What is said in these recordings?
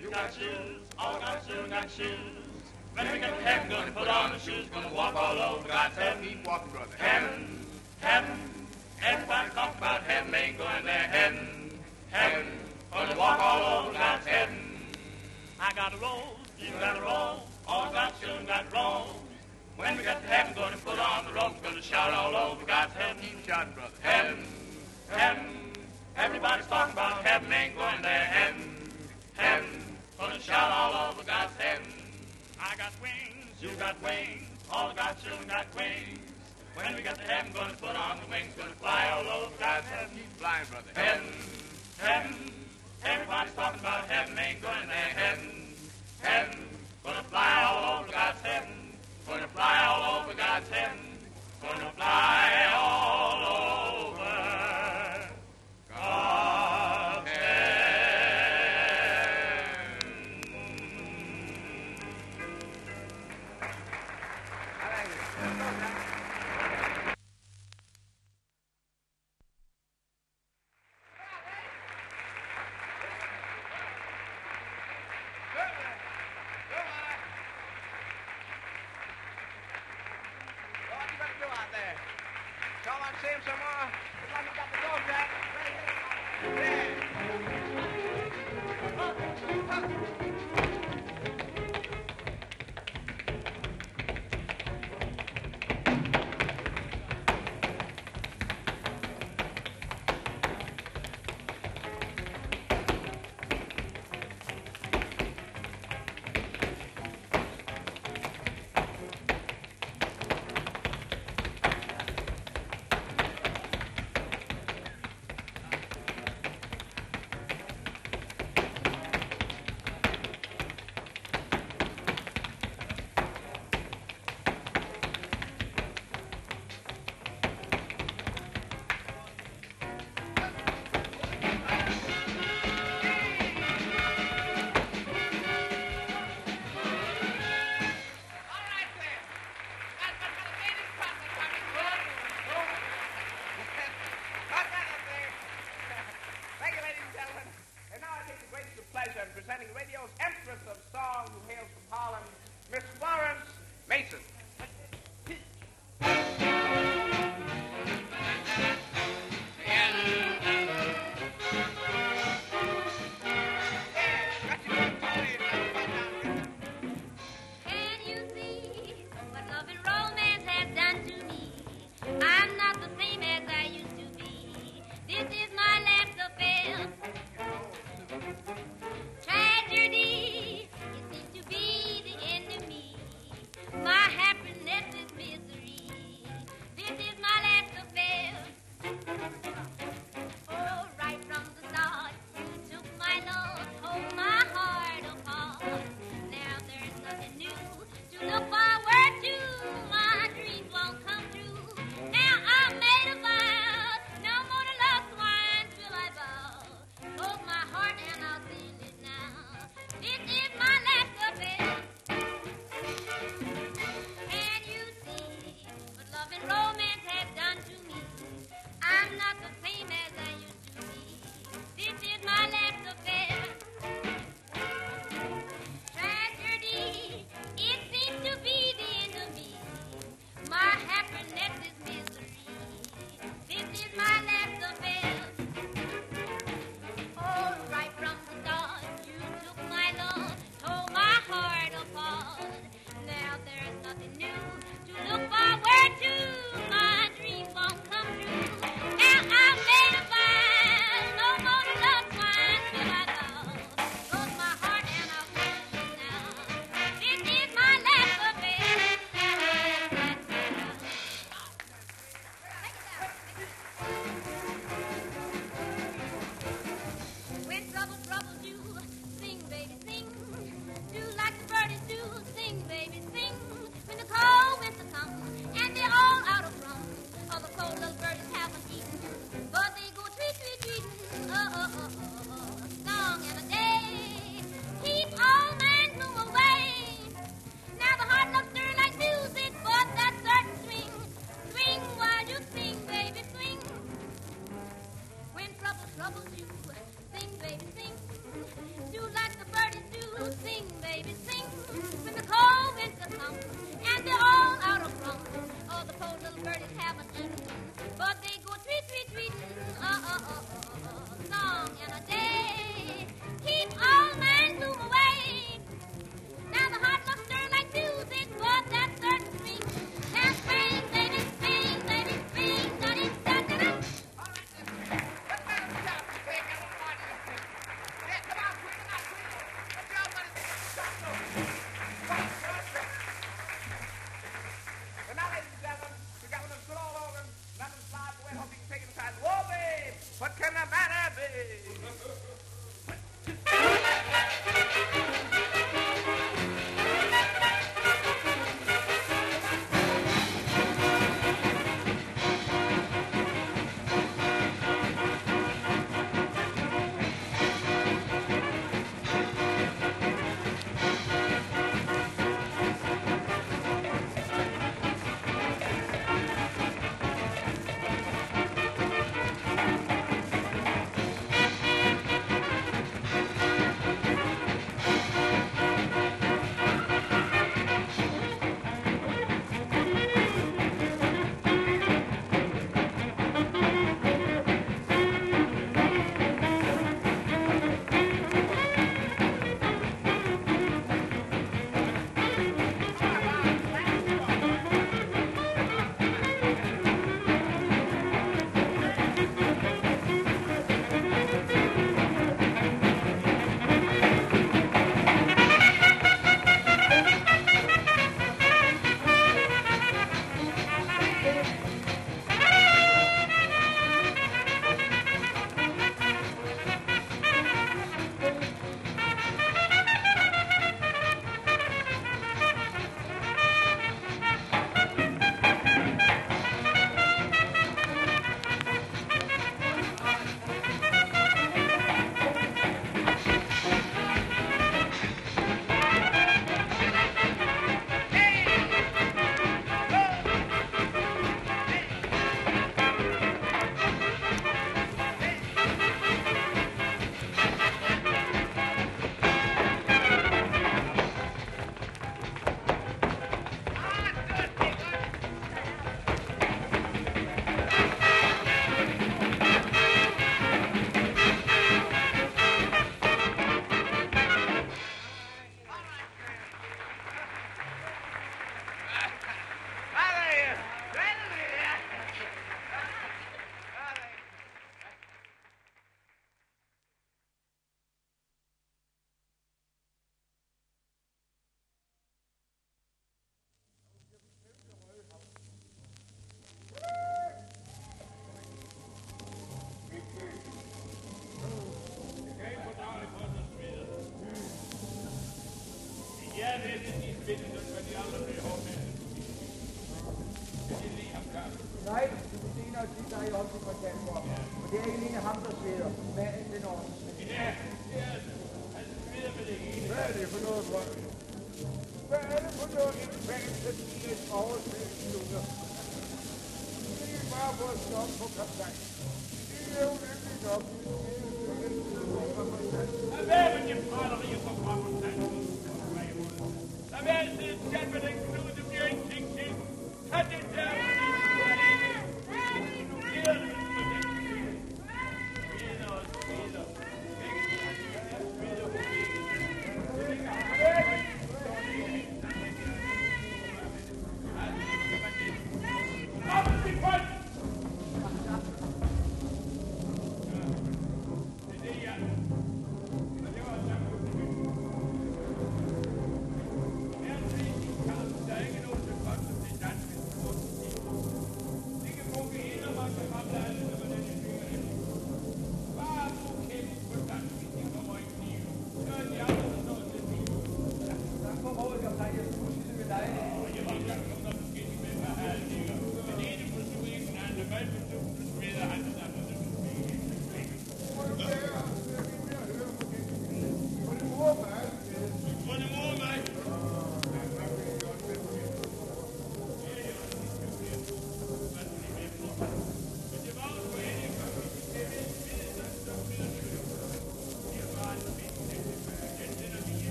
You got shoes, all got shoes, got shoes. When we get to heaven, gonna put on the shoes, gonna walk all over God's heaven. Keep walking, brother. Heaven, heaven. Everybody talk about heaven, ain't going there. Heaven, heaven. Gonna walk all over God's heaven. I got a roll, you got a roll. All got shoes, got rolls. When we get to heaven, gonna put on the robe, gonna shout all over God's heaven. Keep shouting, brother. Heaven, heaven. Everybody's talking about heaven, ain't going there. Heaven, heaven. Gonna shout all over God's heaven. I got wings, you got wings. All got children got wings. When we get to heaven, gonna put on the wings, gonna fly all over God's heaven. Keep flying, brother. Heaven, heaven. Everybody's talking about heaven, ain't going there. Heaven, heaven. Gonna fly all over God's heaven. Gonna fly all over God's heaven. Gonna fly all over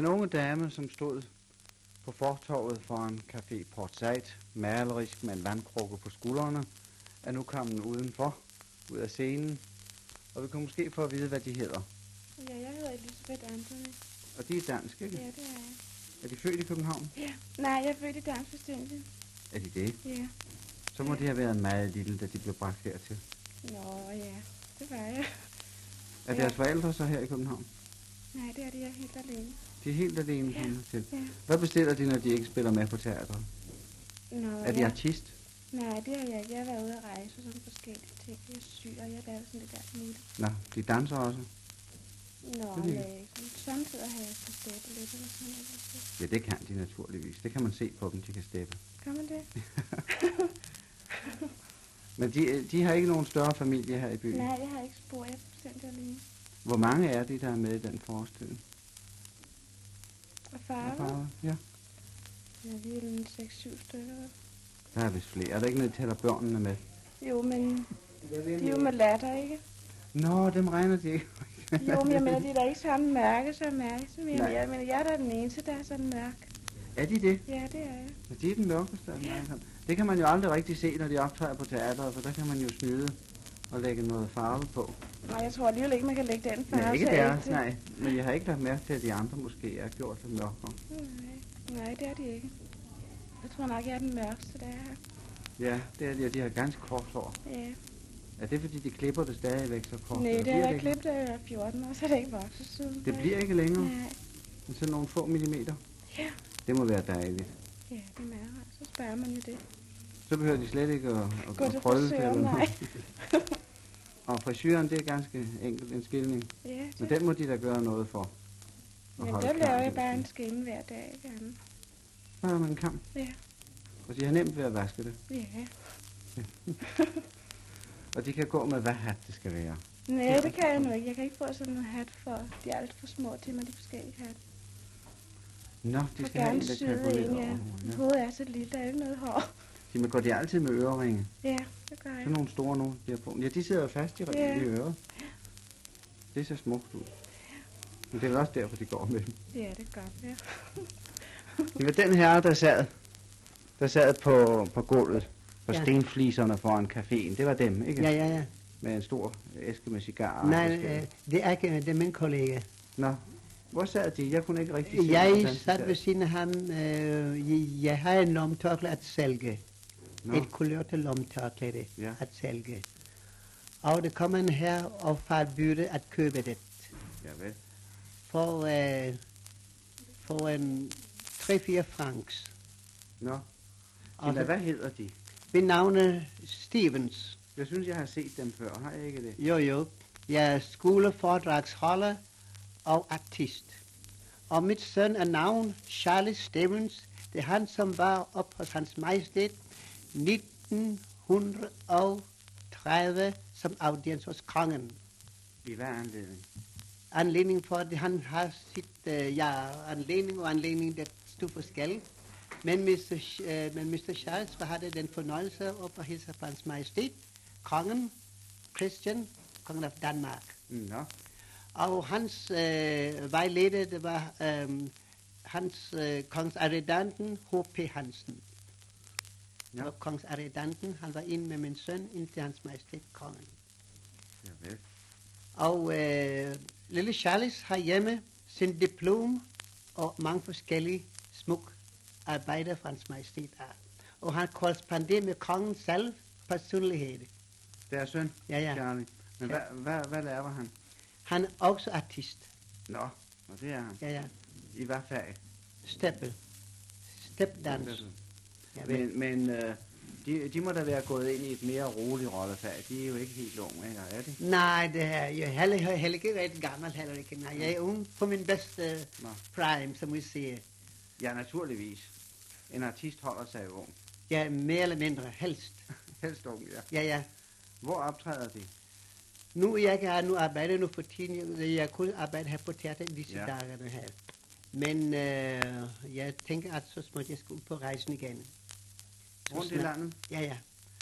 Den unge dame, som stod på fortorvet foran Café Port Said, malerisk med en vandkrukke på skuldrene, er nu kommet udenfor, ud af scenen, og vi kan måske få at vide, hvad de hedder. Ja, jeg hedder Elisabeth Anthony. Og de er danske, ikke? Ja, det er jeg. Er de født i København? Ja. Nej, jeg er født i Dansk Vestindien. Er de det? Ja. Så må de have været meget lille, da de blev bragt hertil. Nå, ja. Det var jeg. Er Ja. deres forældre så her i København? Nej, det er det, jeg helt alene. De er helt alene Ja. til. Ja. Hvad bestiller de, når de ikke spiller med på teatret? Nå, Er de ja. artist? Nej, det har jeg ikke. Jeg har været ude at rejse og sådan forskellige ting. Jeg syg, og jeg laver sådan lidt alt muligt. Nå, de danser også. Nå, Det er nej, ikke. Samtidig har jeg sådan steppe lidt eller sådan noget. Ja, det kan de naturligvis. Det kan man se på dem, de kan steppe. Kan man det? Men de, de har ikke nogen større familie her i byen. Nej, jeg har ikke spor. Jeg er fuldstændig alene. Hvor mange er de, der er med i den forestilling? Og farve? Farve? Ja. Ja, vi er en 6-7 stykker. Der er vist flere. Er der ikke noget, der tæller børnene med? Jo, men de er jo med latter, ikke? Nå, dem regner de ikke. Jo, men jeg mener, de er da ikke samme mærke som mig. Som jeg, Nej. jeg, mener, jeg er da den eneste, der er sådan mørk. Er de det? Ja, det er jeg. Ja, de er den mørkeste af sammen. Det kan man jo aldrig rigtig se, når de optræder på teatret, for der kan man jo snyde og lægge noget farve på. Nej, jeg tror alligevel ikke, man kan lægge den farve. Nej, ikke så deres, ægte. nej. Men jeg har ikke lagt mærke til, at de andre måske er gjort lidt mørkere. Nej, nej, det er de ikke. Jeg tror nok, jeg er den mørkeste, der er her. Ja, det er de, og de har ganske kort hår. Ja. Er det fordi, de klipper det stadigvæk så kort? Nej, det har jeg klippet, var 14 år, så er det ikke vokset siden. Det bliver ikke længere, Nej. men sådan nogle få millimeter. Ja. Det må være dejligt. Ja, det er meget. Så sparer man jo det. Så behøver de slet ikke at, at, Gå at krølle det. nej. og frisyren, det er ganske enkelt en skilning. Ja, det. Men den må de da gøre noget for. Men der laver jeg bare en skimme hver dag, gerne. Har man en. Ja. Og de har nemt ved at vaske det. Ja. Og de kan gå med, hvad hat det skal være. Nej, det kan jeg nu ikke. Jeg kan ikke få sådan en hat for, de er alt for små til mig, de forskellige hat. Nå, de skal have en, der kan gå lidt over. ja. Ja. Hovedet er så lille, der er ikke noget hår. De må gå de altid med øreringe. Ja, det gør jeg. Sådan nogle store nogle, de har på. Ja, de sidder jo fast i, Ja. i øret. Det ser smukt ud. Men det er vel også derfor, de går med dem. Ja, det er godt, ja. Det var den her, der sad, der sad på, på gulvet, på Ja. stenfliserne foran caféen. Det var dem, ikke? Ja, ja, ja. Med en stor æske med cigarer. Nej, øh, det er ikke, det er min kollega. Nå, hvor sad de? Jeg kunne ikke rigtig se, Jeg sad ved siden af ham. Øh, jeg- har en lomtørklæde at sælge. Nå, Et kulørte lomtørklæde Ja. at sælge. Og det kommer en her og får bytte at købe det. ja vel. For, øh, for en 3-4 francs. Nå, Og Tina, hvad hedder de? ved navnet Stevens. Jeg synes, jeg har set dem før. Har jeg ikke det? Jo, jo. Jeg er skoleforedragsholder og artist. Og mit søn er navn Charles Stevens. Det er han, som var op hos hans majestæt 1930 som audiens hos kongen. I hvad anledning? Anledning for, at han har sit, uh, ja, anledning og anledning, det stod forskelligt. Men Mr. Sh- uh, men Mr. Charles havde den fornøjelse op at hilse på hans majestæt, kongen, Christian, kongen af Danmark. Nå, Og hans øh, vejleder, det var øh, hans øh, kongsadjutanten H.P. Hansen. Ja. Og kongsadjutanten, han var inde med min søn ind til hans majestæt kongen. ja vel. Og øh, lille Charles har hjemme sin diplom og mange forskellige smuk arbejder fra hans majestæt af. Og han korresponderer med kongen selv personlighed. Deres søn, Ja, ja. Charlie. Men Ja. hvad, hvad, hvad laver han? Han er også artist. Nå, og det er han. Ja, ja. I hvad fag? Steppe. Stepdans. Ja. Men, men øh, De, de må da være gået ind i et mere roligt rollefag. De er jo ikke helt unge, ikke? er de? Nej, det er jeg heller, heller ikke ret gammel heller ikke. Nej, jeg er ung på min bedste Nå. prime, som vi siger. Ja, naturligvis. En artist holder sig jo ung. Ja, mere eller mindre, helst. Helst ung, ja. Ja, ja. Hvor optræder de? Nu jeg kan nu arbejde nu for tiden, jeg kunne arbejde her på teater i disse Ja. dagerne her. Men øh, jeg tænker, at så småt jeg skal ud på rejsen igen. Rundt i landet? Ja, ja.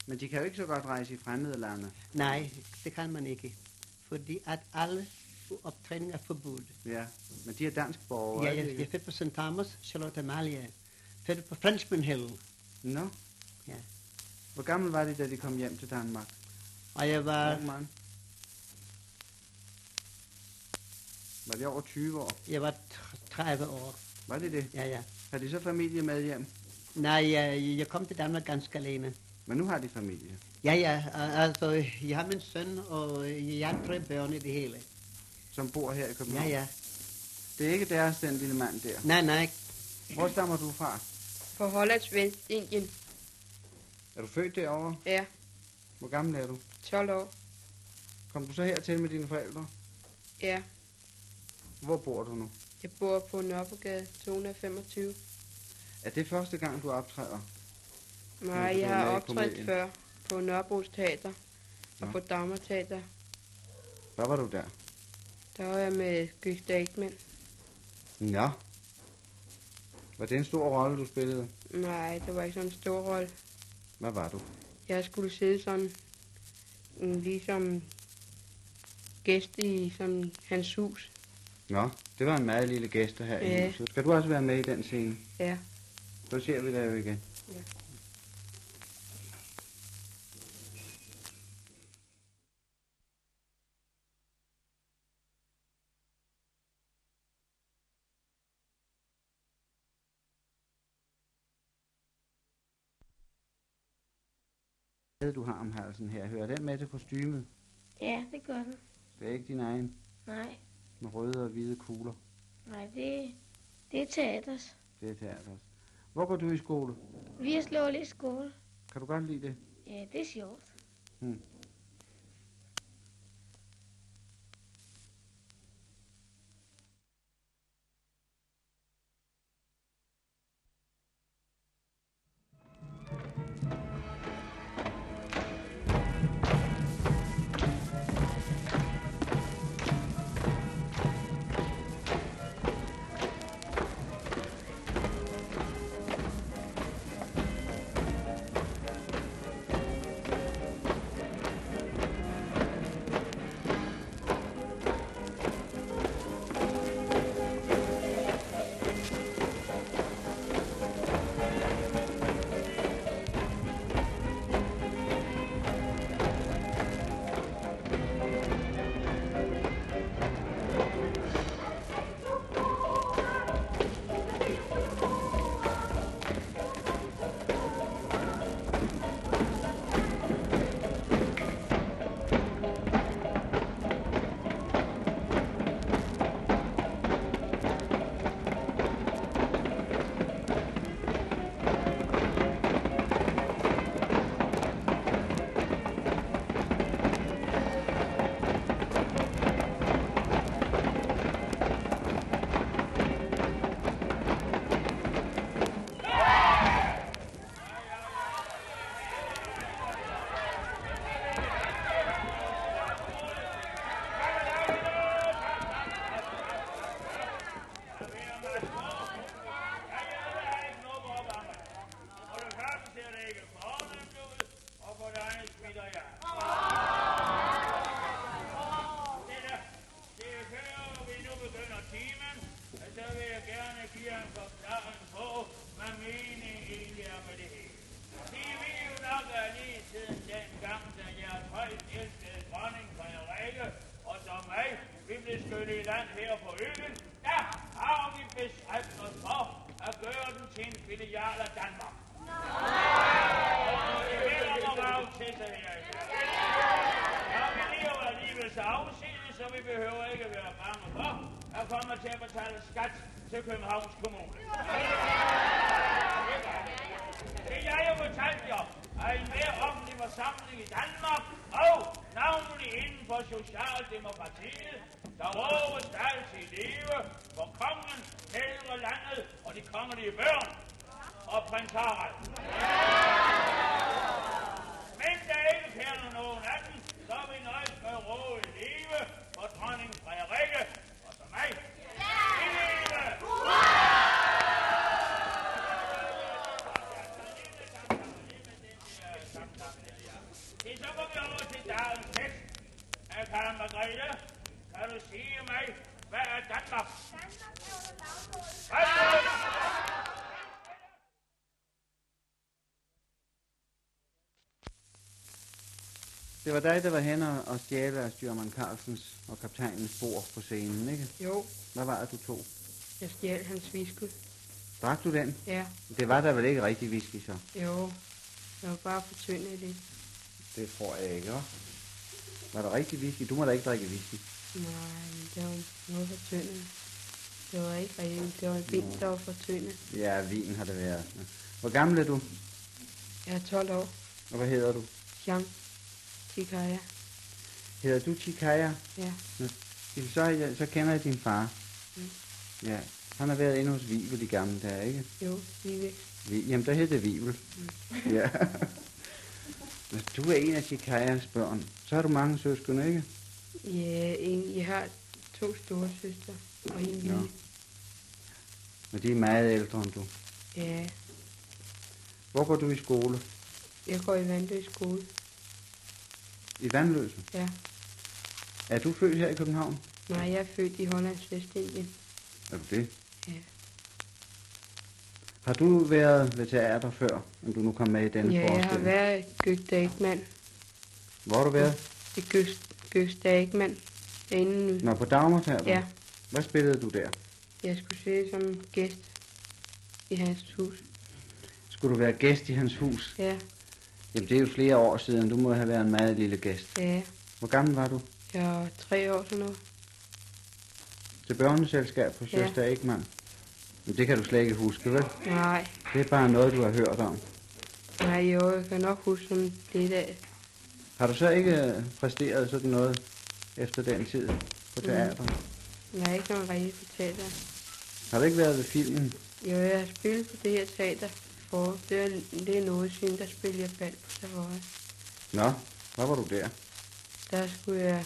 Men de kan jo ikke så godt rejse i fremmede lande. Nej, det kan man ikke. Fordi at alle optræninger er forbudt. Ja, men de er dansk borgere. Ja, jeg, jeg er født på St. Thomas, Charlotte Amalia. Født på Frenchman Hill. Nå. Ja. Hvor gammel var de, da de kom hjem til Danmark? Og jeg var, Ung mand. Var de over 20 år? jeg var tr- 30 år. Var det det? Ja, ja. Har de så familie med hjem? Nej, jeg, jeg kom til Danmark ganske alene. Men nu har de familie. Ja, ja, altså, jeg har min søn, og jeg har tre børn i det hele. som bor her i Ja, København. ja. Det er ikke deres, den lille mand der. Nej, nej. Hvor stammer du fra? På Hollands Vestindien. Er du født derovre? Ja, Hvor gammel er du? 12 år. Kom du så hertil med dine forældre? Ja, Hvor bor du nu? jeg bor på Nørrebogade 225. Er det første gang, du optræder? Nej, du jeg har i optrådt før på Nørrebros Teater og Nå. på Dagmar Teater. Hvad var du der? Der var jeg med Gygta Ekman. Ja. Var det en stor rolle, du spillede? Nej, det var ikke sådan en stor rolle. Hvad var du? Jeg skulle sidde sådan, mm, ligesom gæst i sådan hans hus. Nå, det var en meget lille gæst her i Ja. huset. Skal du også være med i den scene? Ja, Så ser vi dig jo igen. Ja. Hvad du har om halsen her, hører den med til kostymet? Ja, det gør den. Det er ikke din egen Nej, med røde og hvide kugler. nej, det, det er teaters. Det er teaters. Hvor går du i skole? Vi har slået lidt skole. Kan du godt lide det? Ja, det er sjovt. Og Det var dig, der var henne og stjæle af styrmand Carlsens og kaptajnens bord på scenen, ikke? Jo, Hvad var det, du tog? jeg stjal hans viskud. Drak du den? Ja, Det var der vel ikke rigtig whisky, så? jo. Jeg var bare for tynd i det. Det tror jeg ikke, hva'? Var der rigtig whisky? Du må da ikke drikke whisky. Nej, det var noget for tynde. Det var ikke rigtigt. Det var en vind, der var for tynde. Ja, vin har det været. Hvor gammel er du? Jeg er 12 år. Og hvad hedder du? Jean Tikaya. Hedder du Chikaya? Ja. Så, er jeg, så kender jeg din far. Mm. Ja, han har været inde hos Vivel i gamle dage, ikke? Jo, væk. Vi, jamen, der hed det Vivel. Mm. Ja. Hvis du er en af Chikayas børn, så har du mange søskende, ikke? Ja, en, jeg har to store søstre og en lille. Nå. Men de er meget ældre end du. Ja, Hvor går du i skole? jeg går i Vandø skole. I Vandløse? Ja. Er du født her i København? Nej, jeg er født i Hollands Vestindien. Er du det? Ja. Har du været ved teater før, om du nu kom med i denne Ja, jeg har forestilling? været Gøgte Ekman. Hvor har du været? I Gøgte Ekman. Inden Nå, på Dagmar Teater? Ja, Hvad spillede du der? jeg skulle sidde som gæst i hans hus. Skulle du være gæst i hans hus? Ja, Jamen, det er jo flere år siden. Du må have været en meget lille gæst. ja. Hvor gammel var du? Jeg var tre år sådan noget. Til børneselskab på Ja. Søster Ekman? Men det kan du slet ikke huske, vel? Nej, Det er bare noget, du har hørt om. nej, jo, jeg kan nok huske sådan lidt af. Har du så ikke øh, præsteret sådan noget efter den tid på teater? Mm. Har ikke nogen rigtig fortalt dig. Har du ikke været ved filmen? Jo, jeg har spillet på det her teater for. Det er, det er noget siden, der spillede jeg bald på Savoy. Nå, hvor var du der? Der skulle jeg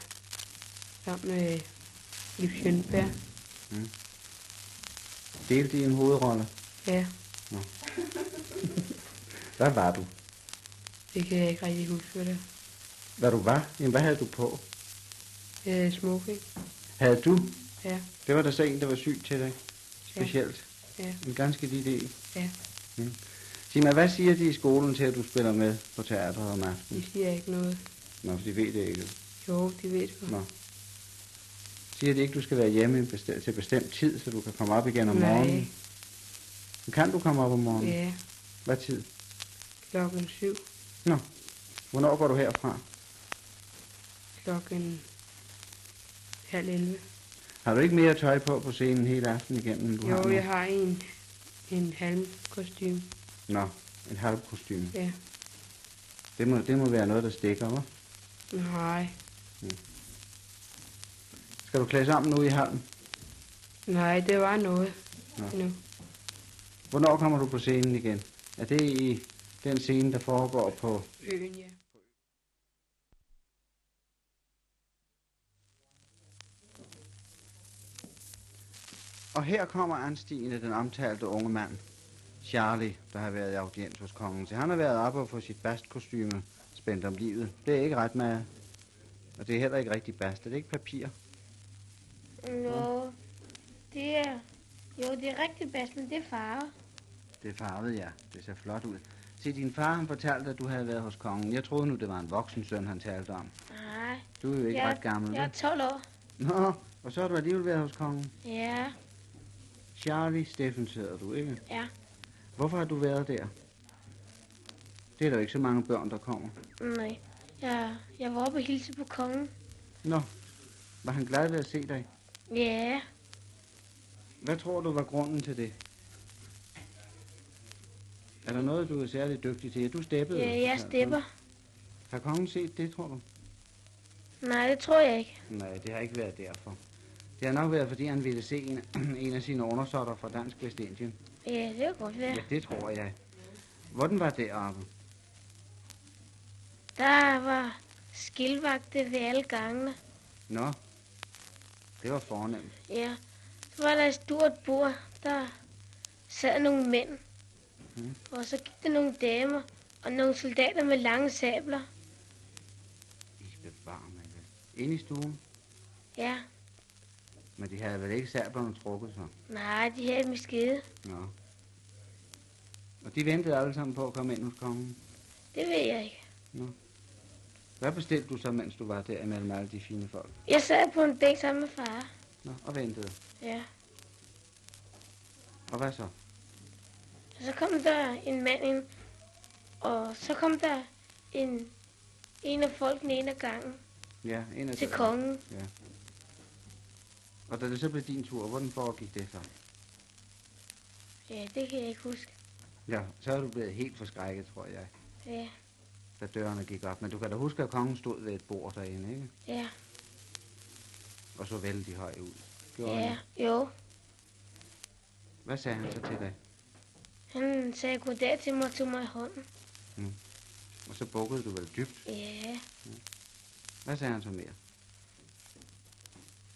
sammen med Liv Sjønberg. Delte i en hovedrolle? Ja, Hvad var du? det kan jeg ikke rigtig huske, hvad det Hvad du var? Jamen, hvad havde du på? Øh, smoking. Havde du? Ja, Det var der så en, der var syg til dig? Specielt? ja, En ganske lille en? ja. Sig mig, hvad siger de i skolen til, at du spiller med på teateret om De aftenen? siger ikke noget. Nå, for de ved det ikke. Jo, de ved det. Nå. Siger de ikke, du skal være hjemme bestemt, til bestemt tid, så du kan komme op igen om Nej. morgenen? Men kan du komme op om morgenen? Ja, Hvad tid? klokken syv. Nå. Hvornår går du herfra? Klokken halv 11. Har du ikke mere tøj på på scenen hele aftenen igennem, end du har Jo, jeg har en, en halm kostume. Nå, et halvt kostume. Ja. Det må, det må være noget, der stikker, hva'? Nej, Skal du klæde sammen nu i hallen? nej, det var noget Nå. nu. Hvornår kommer du på scenen igen? Er det i den scene, der foregår på... Øen, ja. Og her kommer anstigende den omtalte unge mand, Charlie, der har været i audiens hos kongen. Så han har været oppe og få sit bastkostyme spændt om livet. Det er ikke ret meget. Og det er heller ikke rigtig bast. Er det ikke papir? Jo, det er... Jo, det er rigtig bedst, men det er farve. Det er farvet, ja. Det ser flot ud. Se, din far han fortalte, at du havde været hos kongen. Jeg troede nu, det var en voksen søn, han talte om. Nej, Du er jo ikke jeg, ret gammel, jeg er vel? 12 år. Nå, og så har du alligevel været hos kongen. Ja, Charlie Steffens hedder du, ikke? ja. Hvorfor har du været der? Det er der ikke så mange børn, der kommer. Nej. Jeg, jeg var oppe og hilse på kongen. Nå, var han glad ved at se dig? Ja, Hvad tror du var grunden til det? Er der noget, du er særlig dygtig til? Du steppede. Ja, jeg stepper. Har kongen set det, tror du? Nej, det tror jeg ikke. Nej, det har ikke været derfor. Det har nok været, fordi han ville se en, en af sine undersåtter fra Dansk Vestindien. Ja, det kan godt være. Ja, det tror jeg. Hvordan var det, Arve? Der var skildvagte ved alle gangene. Nå, det var fornemt. Ja, så var der et stort bord, der sad nogle mænd. Mm. Og så gik der nogle damer og nogle soldater med lange sabler. I bevar mig vel. Inde i stuen. Ja, Men de havde vel ikke sablerne trukket sig? nej, de havde med skide. Nå. Og de ventede alle sammen på at komme ind hos kongen. Det ved jeg ikke. Hvad bestilte du så, mens du var der imellem alle de fine folk? Jeg sad på en bænk sammen med far. Nå, og ventede. Ja. Og hvad så? Og så kom der en mand ind, og så kom der en, en af folkene ind ad gangen Ja, en af til kongen. Og da det så blev din tur, hvordan foregik det så? Ja, det kan jeg ikke huske. Ja, så er du blevet helt forskrækket, tror jeg, Ja, da dørene gik op. Men du kan da huske, at kongen stod ved et bord derinde, ikke? ja, Og så vældig høj ud. Gjorde ja, han? jo. Hvad sagde han så til dig? Han sagde goddag til mig og tog mig i hånden. Og så bukkede du vel dybt. Ja, Hvad sagde han så mere?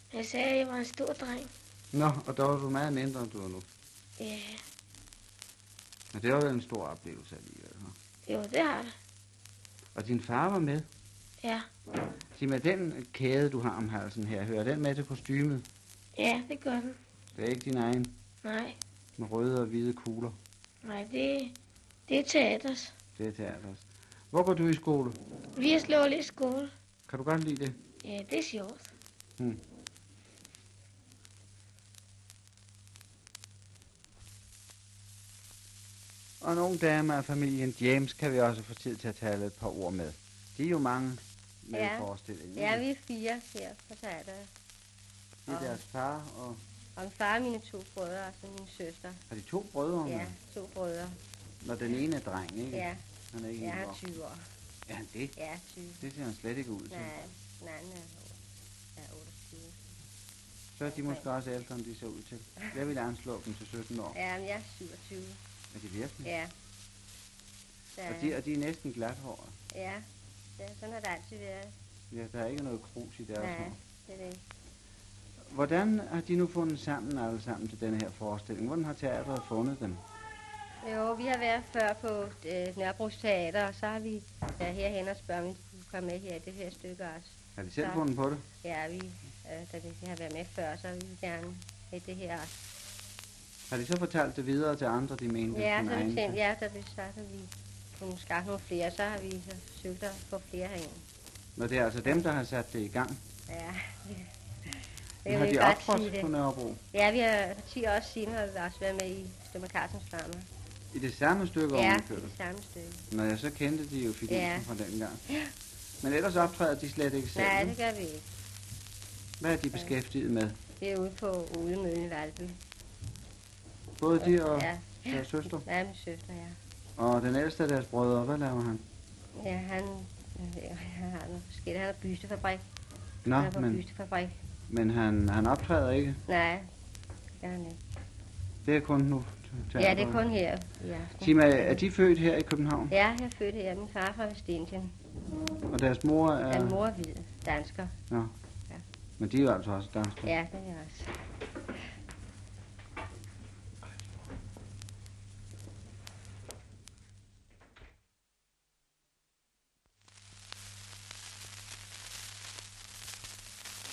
Han sagde, at jeg var en stor dreng. Nå, og der var du meget mindre, end du er nu. Ja, Men det var vel en stor oplevelse alligevel. hva'? jo, det har det. Og din far var med. Ja, Sig med den kæde, du har om halsen her, hører den med til kostymet? ja, det gør den. Det er ikke din egen, Nej, med røde og hvide kugler. nej, det, det er teaters. Det er teaters. Hvor går du i skole? Vi har slået lidt skole. Kan du godt lide det? Ja, det er sjovt. Og nogle damer af familien James kan vi også få tid til at tale et par ord med. De er jo mange med Ja. forestillingen. Ja, vi er fire her på teateret. Det er deres far, og Og min far og mine to brødre, og så min søster. har de to brødre? Ja, to brødre. Når den ene er dreng, ikke? Ja, Han er ikke jeg voksen. 20 år. Er han det? Ja, 20. Det ser han slet ikke ud til. Nej, anden er, er 28. Så er de måske også ældre, end de ser ud til. Jeg vil anslå dem til 17 år. Ja, men jeg er 27. Er de virkelig? Ja. Så, Og de, og de er næsten glathåret. ja, ja, sådan har det altid været. Ja, der er ikke noget krus i deres Nej, hår. det er det. Hvordan har de nu fundet sammen alle sammen til denne her forestilling? Hvordan har teatret fundet dem? Jo, vi har været før på øh, Nørrebros Teater, og så har vi været herhen og spørget, om vi kunne komme med her i det her stykke også. Har de selv Så- fundet på det? Ja, vi, øh, da vi har været med før, så vil vi gerne have det her også. Har de så fortalt det videre til andre, de mente? Ja, så vi tænkte, ja, da vi startede, vi kunne skaffe nogle flere, så har vi så søgt at få flere herinde. Når det er altså dem, der har sat det i gang. Ja, det, har de optrådt på Nørrebro? Ja, vi har 10 år siden har vi også været med i Stummer Carlsens Farmer. I det samme stykke Ja, ovenikøbet? det samme stykke. Når jeg så kendte de jo figuren Ja. fra den gang. Men ellers optræder de slet ikke selv. Nej, det gør vi ikke. Hvad er de beskæftiget med? Det er ude på Odemøllen i Valby. Både de og Ja, deres søster? ja, min søster, ja. Og den ældste af deres brødre, hvad laver han? Ja, han, øh, han har noget forskelligt. Han har bystefabrik. Nå, han er på men, bystefabrik. men han, han optræder ikke. Nej, det han ikke. Det er kun nu. Ja, det er kun her i aften. Sig mig, er de født her i København? Ja, jeg er født her. Min far er fra Vestindien. Og deres mor Ja. er... Min mor er hvid, dansker. Men de er jo altså også danske. Ja, det er også.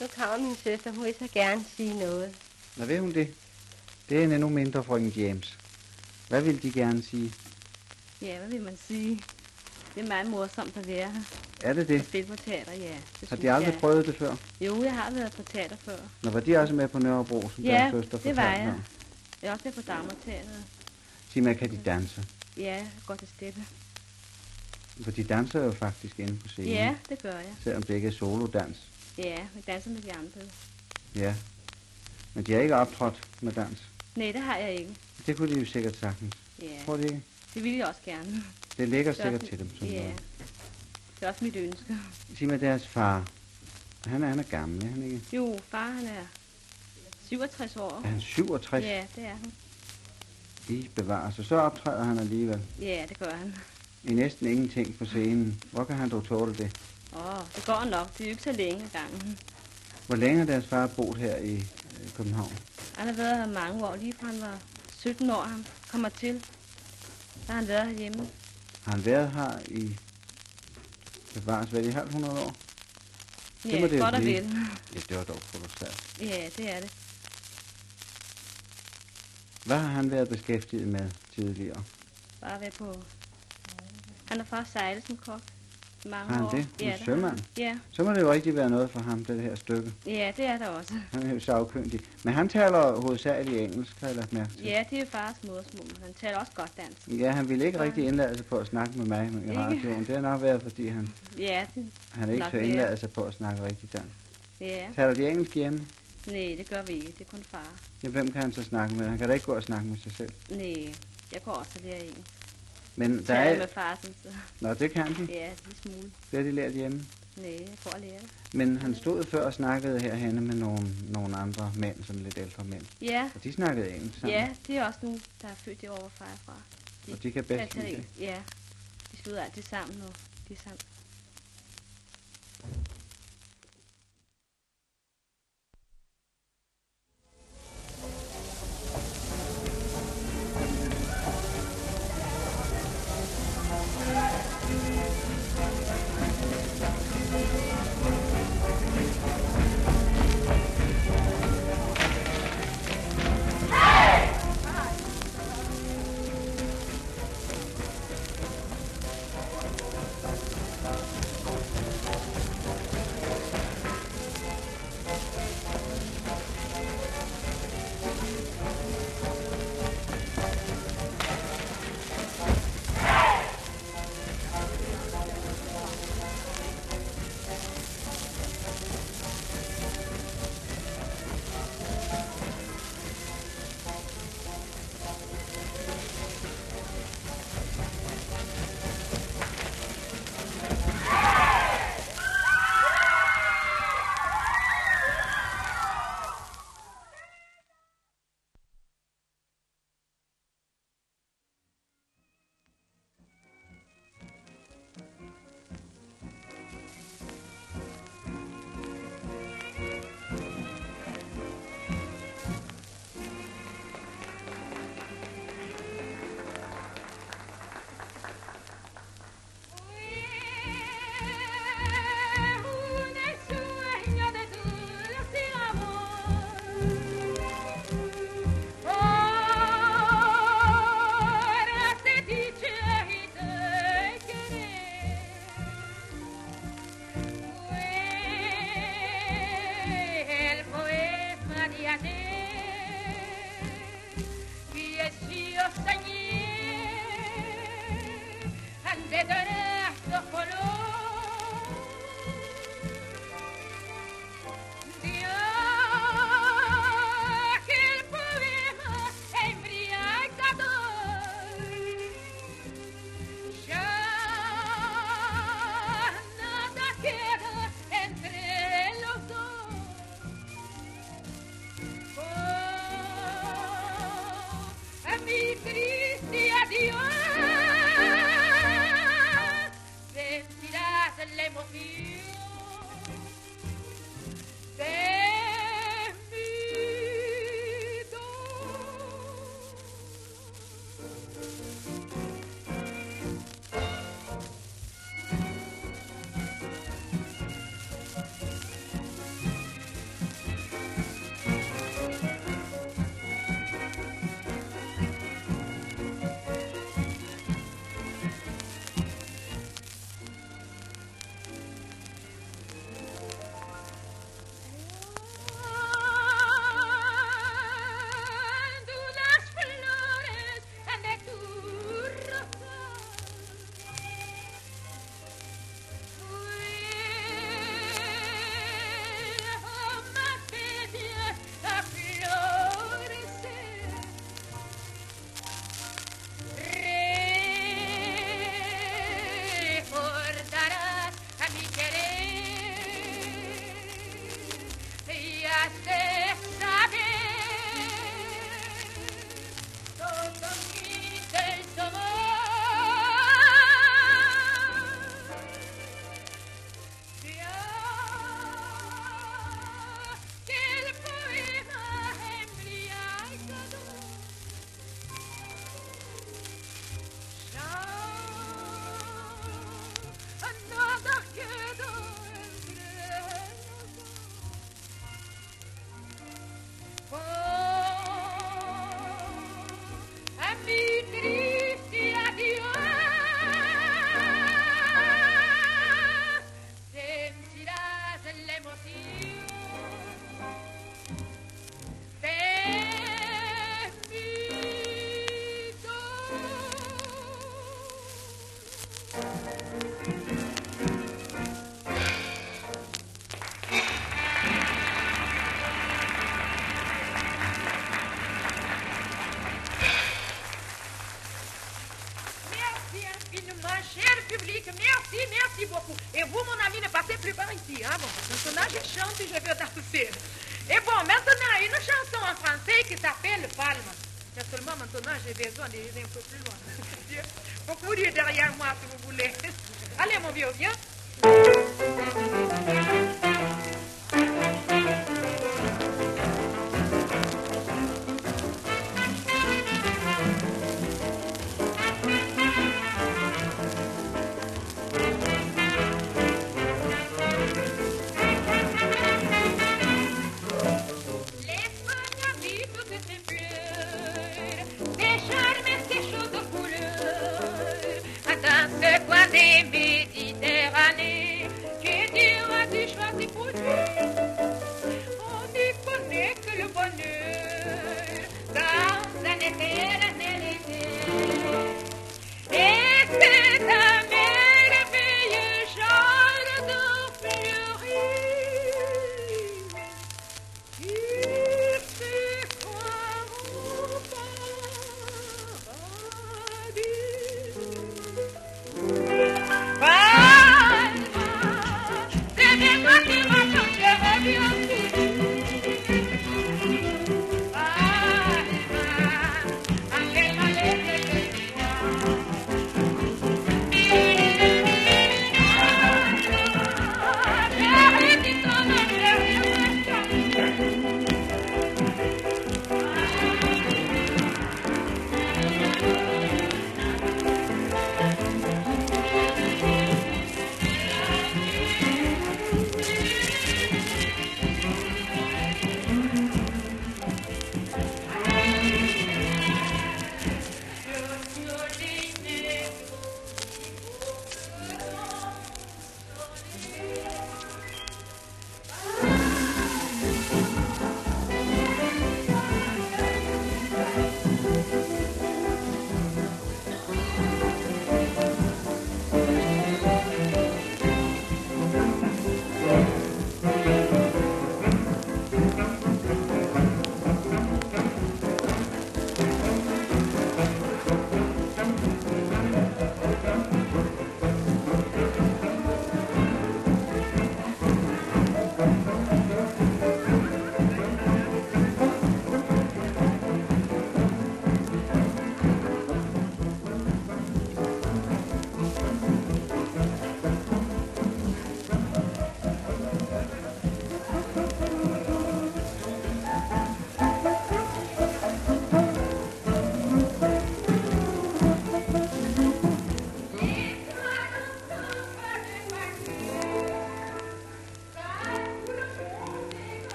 Nu kommer min søster, hun vil så gerne sige noget. Nå, ved hun det? Det er en endnu mindre frøken James. Hvad vil de gerne sige? Ja, hvad vil man sige? Det er meget morsomt at være her. Er det At det? spille på teater, ja. Det Har de aldrig jeg. prøvet det før? Jo, jeg har været på teater før. Nå, var de også med på Nørrebro, som Ja, deres søster det var jeg. om? Jeg er også været på Dagmarteateret. Sig mig, kan de danse? Ja, jeg går til steppe. For de danser jo faktisk inde på scenen. Ja, det gør jeg. Selvom det ikke er solodans. Ja, vi danser med de andre. Ja. Men de har ikke optrådt med dans. Nej, det har jeg ikke. Det kunne de jo sikkert sagtens. Ja, Tror de ikke? Det vil jeg også gerne. Det ligger Det er sikkert også- til dem. Sådan Ja. noget. Det er også mit ønske. Sig mig deres far. Han er, han er gammel, er han ikke? Jo, far han er 67 år. Er han 67? Ja, det er han. I bevarer sig. Så optræder han alligevel. Ja, det gør han. I næsten ingenting på scenen. Hvor kan han dog tåle det? Åh, det går nok. Det er jo ikke så længe ad gangen. Hvor længe har deres far boet her i øh, København? Han har været her mange år, lige fra han var 17 år, han kommer til. Så har han været herhjemme. Har han været her i bevares vel i halvt 100 år? Ja, må det jo godt og vel. Ja, det var dog kolossalt. Ja, det er det. Hvad har han været beskæftiget med tidligere? Bare være på... Han har faktisk sejlet som kok mange Har han år. det? Ja, det sømand? Ja, Så må det jo rigtig være noget for ham, det her stykke. ja, det er der også. Han er jo sagkyndig. Men han taler hovedsageligt engelsk, har jeg lagt mærke til. Ja, det er jo fars modersmål, men han taler også godt dansk. Ja, han ville ikke rigtig indlade sig på at snakke med mig i Ikke? radioen. Det har nok været, fordi han, Ja, det, han ikke Nok kan mere. indlade sig på at snakke rigtig dansk. ja. Taler de engelsk hjemme? Nej, det gør vi ikke. Det er kun far. Ja, hvem kan han så snakke med? Han kan da ikke gå og snakke med sig selv. Nej, jeg går også og lærer engelsk. Men der er... med far, sådan så. Nå, det kan de. Ja, en smule. Det har de lært hjemme. Nej, jeg går og lærer det. Men han stod før og snakkede herhenne med nogle, nogle andre mænd, sådan lidt ældre mænd. Ja, Og de snakkede engelsk sammen. ja, det er også nogen, der er født far er fra. Og de kan bedst lide det. Ja, de slutter altid sammen, og de er sammen.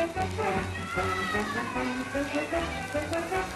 Thank you.